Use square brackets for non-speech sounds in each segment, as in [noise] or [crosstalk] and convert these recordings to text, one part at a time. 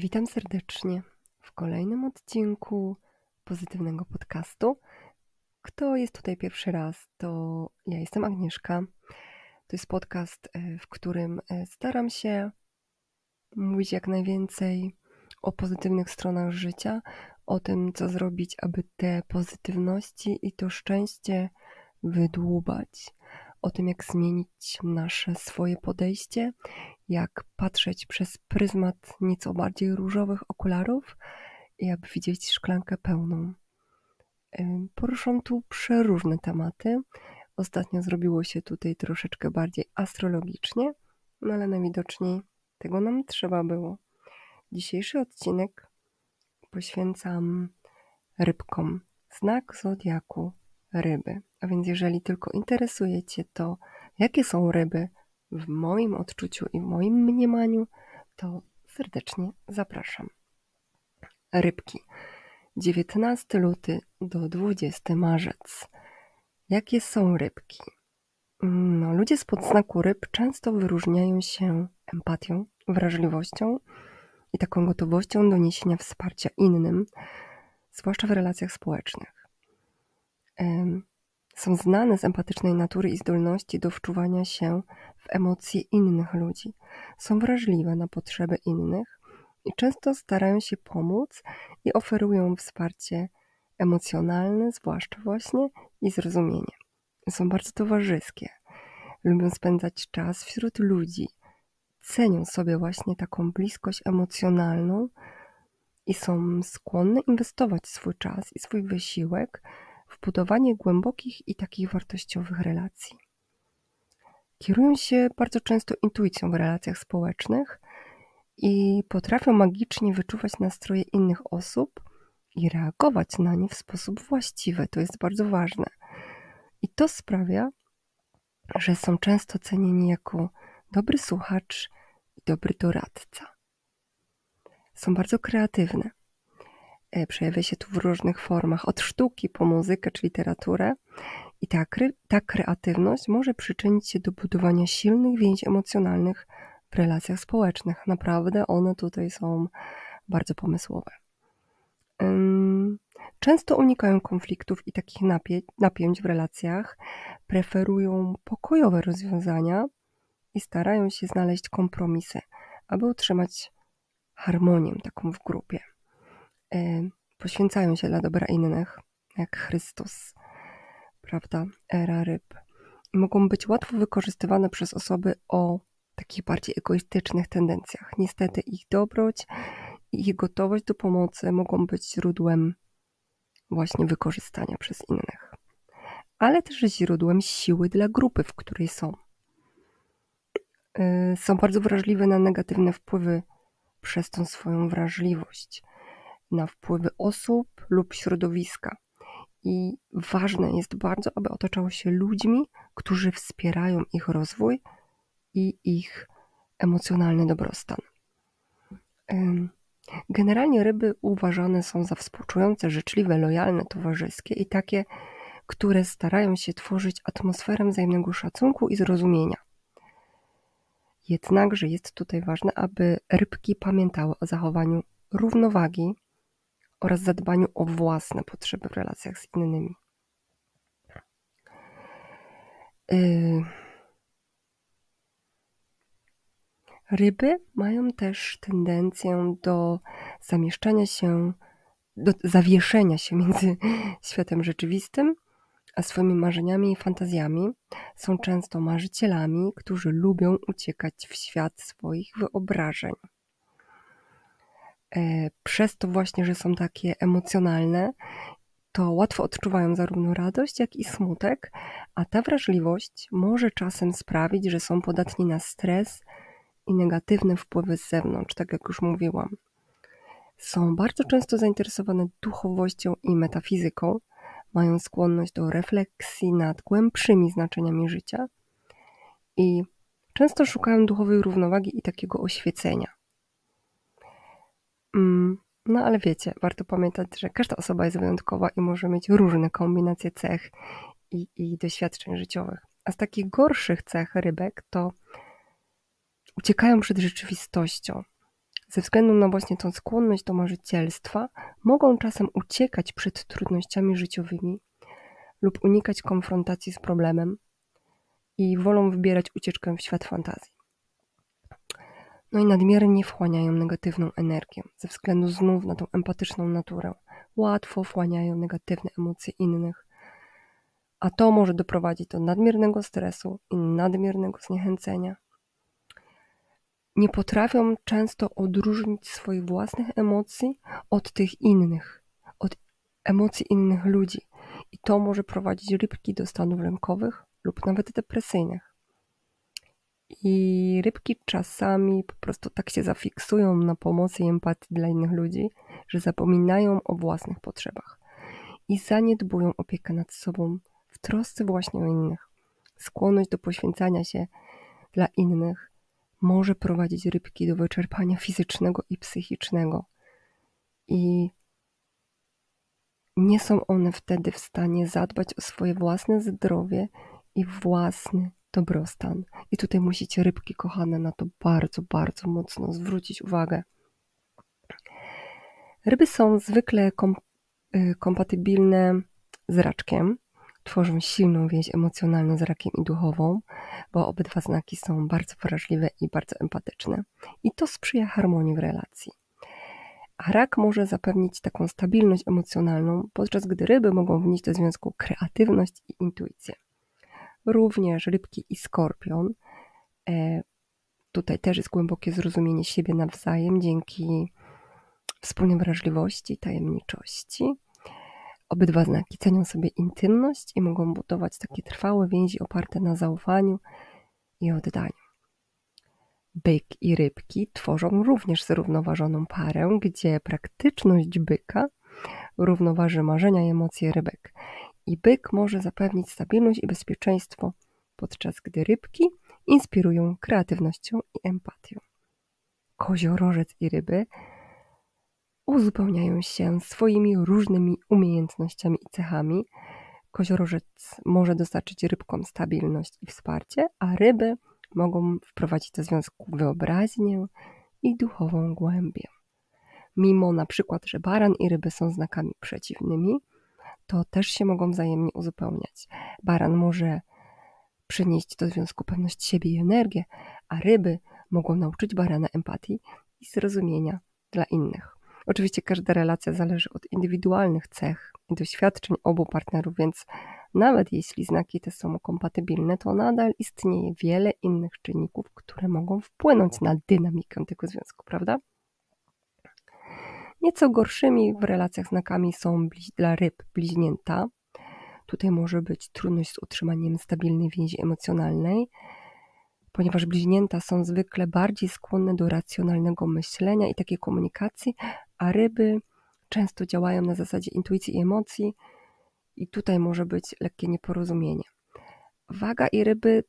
Witam serdecznie w kolejnym odcinku pozytywnego podcastu. Kto jest tutaj pierwszy raz, to ja jestem Agnieszka. To jest podcast, e, w którym e, staram się mówić jak najwięcej o pozytywnych stronach życia, o tym, co zrobić, aby te pozytywności i to szczęście wydłubać, o tym, jak zmienić nasze swoje podejście, jak patrzeć przez pryzmat nieco bardziej różowych okularów i aby widzieć szklankę pełną. Poruszam tu przeróżne tematy. Ostatnio zrobiło się tutaj troszeczkę bardziej astrologicznie, no ale najwidoczniej tego nam trzeba było. Dzisiejszy odcinek poświęcam rybkom. Znak zodiaku ryby. A więc jeżeli tylko interesuje Cię to, jakie są ryby w moim odczuciu i w moim mniemaniu, to serdecznie zapraszam. Rybki. 19 luty do 20 marzec. Jakie są rybki? No, ludzie z podznaku ryb często wyróżniają się empatią, wrażliwością i taką gotowością do niesienia wsparcia innym, zwłaszcza w relacjach społecznych są znane z empatycznej natury i zdolności do wczuwania się w emocje innych ludzi. Są wrażliwe na potrzeby innych i często starają się pomóc i oferują wsparcie emocjonalne, zwłaszcza właśnie i zrozumienie. Są bardzo towarzyskie. Lubią spędzać czas wśród ludzi. Cenią sobie właśnie taką bliskość emocjonalną i są skłonne inwestować swój czas i swój wysiłek budowanie głębokich i takich wartościowych relacji. Kierują się bardzo często intuicją w relacjach społecznych i potrafią magicznie wyczuwać nastroje innych osób i reagować na nie w sposób właściwy. To jest bardzo ważne. I to sprawia, że są często cenieni jako dobry słuchacz i dobry doradca. Są bardzo kreatywne. E, przejawia się tu w różnych formach, od sztuki po muzykę czy literaturę. I ta, ta kreatywność może przyczynić się do budowania silnych więzi emocjonalnych w relacjach społecznych. Naprawdę one tutaj są bardzo pomysłowe. Często unikają konfliktów i takich napie napięć w relacjach, preferują pokojowe rozwiązania i starają się znaleźć kompromisy, aby utrzymać harmonię taką w grupie. Y, poświęcają się dla dobra innych, jak Chrystus, prawda, era ryb. I mogą być łatwo wykorzystywane przez osoby o takich bardziej egoistycznych tendencjach. Niestety ich dobroć i ich gotowość do pomocy mogą być źródłem właśnie wykorzystania przez innych, ale też źródłem siły dla grupy, w której są. Y, są bardzo wrażliwe na negatywne wpływy przez tą swoją wrażliwość na wpływy osób lub środowiska. I ważne jest bardzo, aby otaczało się ludźmi, którzy wspierają ich rozwój i ich emocjonalny dobrostan. Generalnie ryby uważane są za współczujące, życzliwe, lojalne, towarzyskie i takie, które starają się tworzyć atmosferę wzajemnego szacunku i zrozumienia. Jednakże jest tutaj ważne, aby rybki pamiętały o zachowaniu równowagi oraz zadbaniu o własne potrzeby w relacjach z innymi. Y, ryby mają też tendencję do zamieszczania się, do zawieszenia się między [laughs] światem rzeczywistym a swoimi marzeniami i fantazjami. Są często marzycielami, którzy lubią uciekać w świat swoich wyobrażeń. E, przez to właśnie, że są takie emocjonalne, to łatwo odczuwają zarówno radość, jak i smutek, a ta wrażliwość może czasem sprawić, że są podatni na stres i negatywne wpływy z zewnątrz, tak jak już mówiłam. Są bardzo często zainteresowane duchowością i metafizyką, mają skłonność do refleksji nad głębszymi znaczeniami życia i często szukają duchowej równowagi i takiego oświecenia. Mm, no ale wiecie, warto pamiętać, że każda osoba jest wyjątkowa i może mieć różne kombinacje cech i, i doświadczeń życiowych. A z takich gorszych cech rybek to uciekają przed rzeczywistością, ze względu na właśnie tą skłonność do marzycielstwa, mogą czasem uciekać przed trudnościami życiowymi lub unikać konfrontacji z problemem i wolą wybierać ucieczkę w świat fantazji. No i nadmiernie wchłaniają negatywną energię, ze względu znów na tą empatyczną naturę. Łatwo wchłaniają negatywne emocje innych, a to może doprowadzić do nadmiernego stresu i nadmiernego zniechęcenia. Nie potrafią często odróżnić swoich własnych emocji od tych innych, od emocji innych ludzi, i to może prowadzić rybki do stanów lękowych lub nawet depresyjnych. I rybki czasami po prostu tak się zafiksują na pomocy i empatii dla innych ludzi, że zapominają o własnych potrzebach i zaniedbują opiekę nad sobą w trosce właśnie o innych. Skłonność do poświęcania się dla innych może prowadzić rybki do wyczerpania fizycznego i psychicznego. I nie są one wtedy w stanie zadbać o swoje własne zdrowie i własny dobrostan. I tutaj musicie, rybki kochane, na to bardzo, bardzo mocno zwrócić uwagę. Ryby są zwykle kom y, kompatybilne z raczkiem, tworzą silną więź emocjonalną z rakiem i duchową, bo obydwa znaki są bardzo wrażliwe i bardzo empatyczne. I to sprzyja harmonii w relacji. A rak może zapewnić taką stabilność emocjonalną, podczas gdy ryby mogą wnieść do związku kreatywność i intuicję. Również rybki i skorpion. E, tutaj też jest głębokie zrozumienie siebie nawzajem dzięki wspólnej wrażliwości, tajemniczości. Obydwa znaki cenią sobie intymność i mogą budować takie trwałe więzi oparte na zaufaniu i oddaniu. Byk i rybki tworzą również zrównoważoną parę, gdzie praktyczność byka równoważy marzenia i emocje rybek. I byk może zapewnić stabilność i bezpieczeństwo, podczas gdy rybki inspirują kreatywnością i empatią. Koziorożec i ryby uzupełniają się swoimi różnymi umiejętnościami i cechami. Koziorożec może dostarczyć rybkom stabilność i wsparcie, a ryby mogą wprowadzić do związku wyobraźnię i duchową głębię. Mimo na przykład, że baran i ryby są znakami przeciwnymi, to też się mogą wzajemnie uzupełniać. Baran może przynieść do związku pewność siebie i energię, a ryby mogą nauczyć barana empatii i zrozumienia dla innych. Oczywiście każda relacja zależy od indywidualnych cech i doświadczeń obu partnerów, więc nawet jeśli znaki te są kompatybilne, to nadal istnieje wiele innych czynników, które mogą wpłynąć na dynamikę tego związku, prawda? Nieco gorszymi w relacjach znakami są dla ryb bliźnięta. Tutaj może być trudność z utrzymaniem stabilnej więzi emocjonalnej, ponieważ bliźnięta są zwykle bardziej skłonne do racjonalnego myślenia i takiej komunikacji, a ryby często działają na zasadzie intuicji i emocji, i tutaj może być lekkie nieporozumienie. Waga i ryby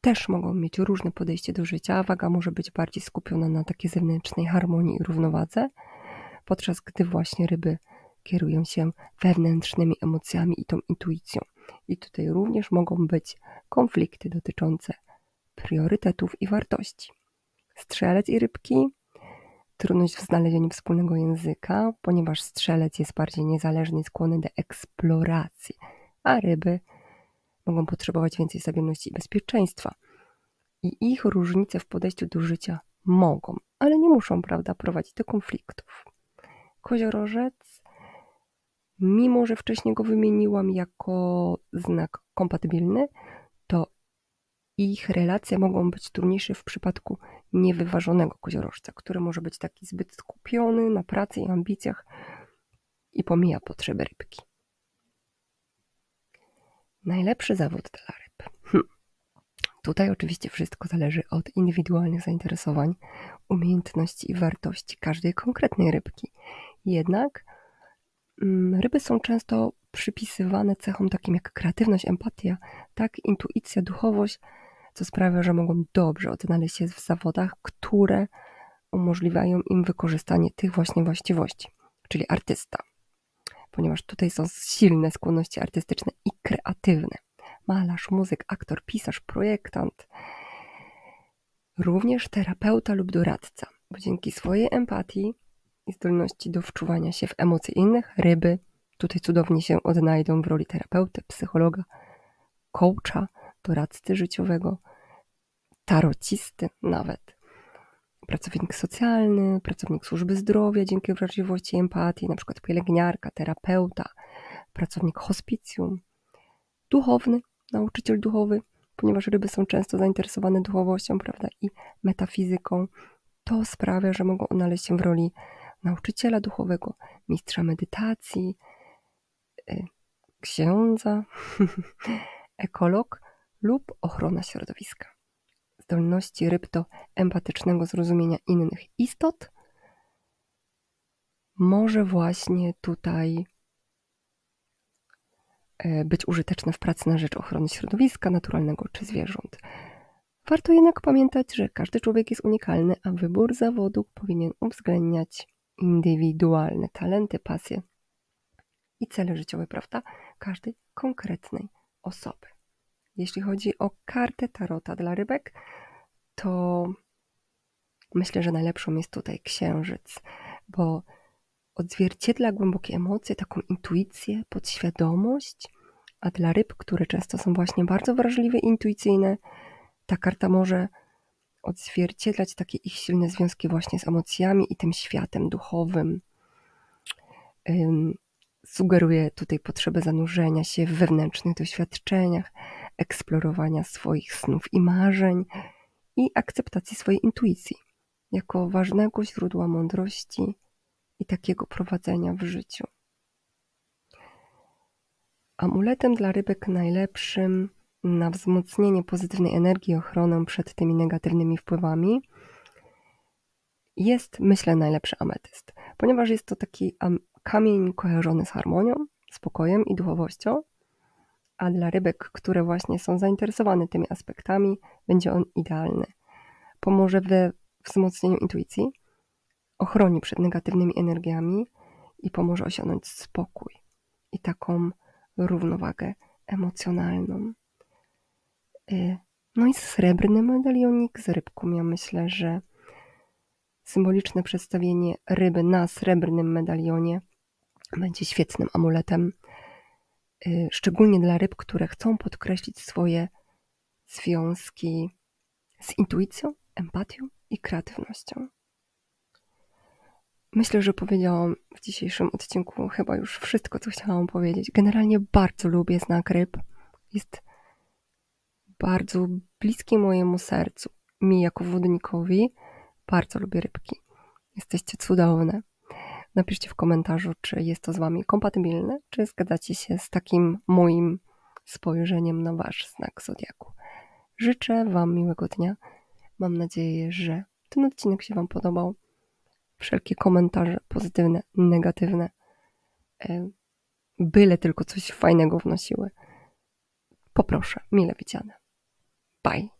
też mogą mieć różne podejście do życia. Waga może być bardziej skupiona na takiej zewnętrznej harmonii i równowadze, podczas gdy właśnie ryby kierują się wewnętrznymi emocjami i tą intuicją. I tutaj również mogą być konflikty dotyczące priorytetów i wartości. Strzelec i rybki trudność w znalezieniu wspólnego języka, ponieważ strzelec jest bardziej niezależny i skłonny do eksploracji, a ryby mogą potrzebować więcej stabilności i bezpieczeństwa. I ich różnice w podejściu do życia mogą, ale nie muszą, prawda, prowadzić do konfliktów. Koziorożec, mimo że wcześniej go wymieniłam jako znak kompatybilny, to ich relacje mogą być trudniejsze w przypadku niewyważonego koziorożca, który może być taki zbyt skupiony na pracy i ambicjach i pomija potrzeby rybki. Najlepszy zawód dla ryb. Hm. Tutaj oczywiście wszystko zależy od indywidualnych zainteresowań, umiejętności i wartości każdej konkretnej rybki. Jednak mm, ryby są często przypisywane cechom takim jak kreatywność, empatia, tak, intuicja, duchowość, co sprawia, że mogą dobrze odnaleźć się w zawodach, które umożliwiają im wykorzystanie tych właśnie właściwości, czyli artysta, ponieważ tutaj są silne skłonności artystyczne i kreatywne. Malarz, muzyk, aktor, pisarz, projektant, również terapeuta lub doradca. bo dzięki swojej empatii i zdolności do wczuwania się w emocje innych, ryby tutaj cudownie się odnajdą w roli terapeuty, psychologa, coacha, doradcy życiowego, tarocisty nawet. Pracownik socjalny, pracownik służby zdrowia dzięki wrażliwości i empatii, na przykład pielęgniarka, terapeuta, pracownik hospicjum, duchowny, nauczyciel duchowy, ponieważ ryby są często zainteresowane duchowością, prawda, i metafizyką, to sprawia, że mogą odnaleźć się w roli nauczyciela duchowego, mistrza medytacji, y, księdza, [laughs] ekolog lub ochrona środowiska. Zdolności ryb do empatycznego zrozumienia innych istot może właśnie tutaj e, być użyteczne w pracy na rzecz ochrony środowiska naturalnego czy zwierząt. Warto jednak pamiętać, że każdy człowiek jest unikalny, a wybór zawodu powinien uwzględniać indywidualne talenty, pasje i cele życiowe, prawda? Każdej konkretnej osoby. Jeśli chodzi o kartę tarota dla rybek, to myślę, że najlepszą jest tutaj księżyc, bo odzwierciedla głębokie emocje, taką intuicję, podświadomość, a dla ryb, które często są właśnie bardzo wrażliwe intuicyjne, ta karta może odzwierciedlać takie ich silne związki właśnie z emocjami i tym światem duchowym. Sugeruje tutaj potrzebę zanurzenia się w wewnętrznych doświadczeniach, eksplorowania swoich snów i marzeń i akceptacji swojej intuicji jako ważnego źródła mądrości i takiego prowadzenia w życiu. Amuletem dla rybek najlepszym na wzmocnienie pozytywnej energii ochronę przed tymi negatywnymi wpływami jest, myślę, najlepszy ametyst, ponieważ jest to taki kamień kojarzony z harmonią, spokojem i duchowością, a dla rybek, które właśnie są zainteresowane tymi aspektami, będzie on idealny. Pomoże we wzmocnieniu intuicji, ochroni przed negatywnymi energiami i pomoże osiągnąć spokój i taką równowagę emocjonalną. Y, no i srebrny medalionik z rybką. Ja myślę, że symboliczne przedstawienie ryby na srebrnym medalionie będzie świetnym amuletem. Y, szczególnie dla ryb, które chcą podkreślić swoje związki z intuicją, empatią i kreatywnością. Myślę, że powiedziałam w dzisiejszym odcinku chyba już wszystko, co chciałam powiedzieć. Generalnie bardzo lubię znak ryb. Jest bardzo bliskie mojemu sercu. Mi jako wodnikowi bardzo lubię rybki. Jesteście cudowne. Napiszcie w komentarzu, czy jest to z Wami kompatybilne, czy zgadzacie się z takim moim spojrzeniem na Wasz znak zodiaku. Życzę Wam miłego dnia. Mam nadzieję, że ten odcinek się Wam podobał. Wszelkie komentarze, pozytywne, negatywne, e, byle tylko coś fajnego wnosiły. Poproszę, mile widziane. Bye.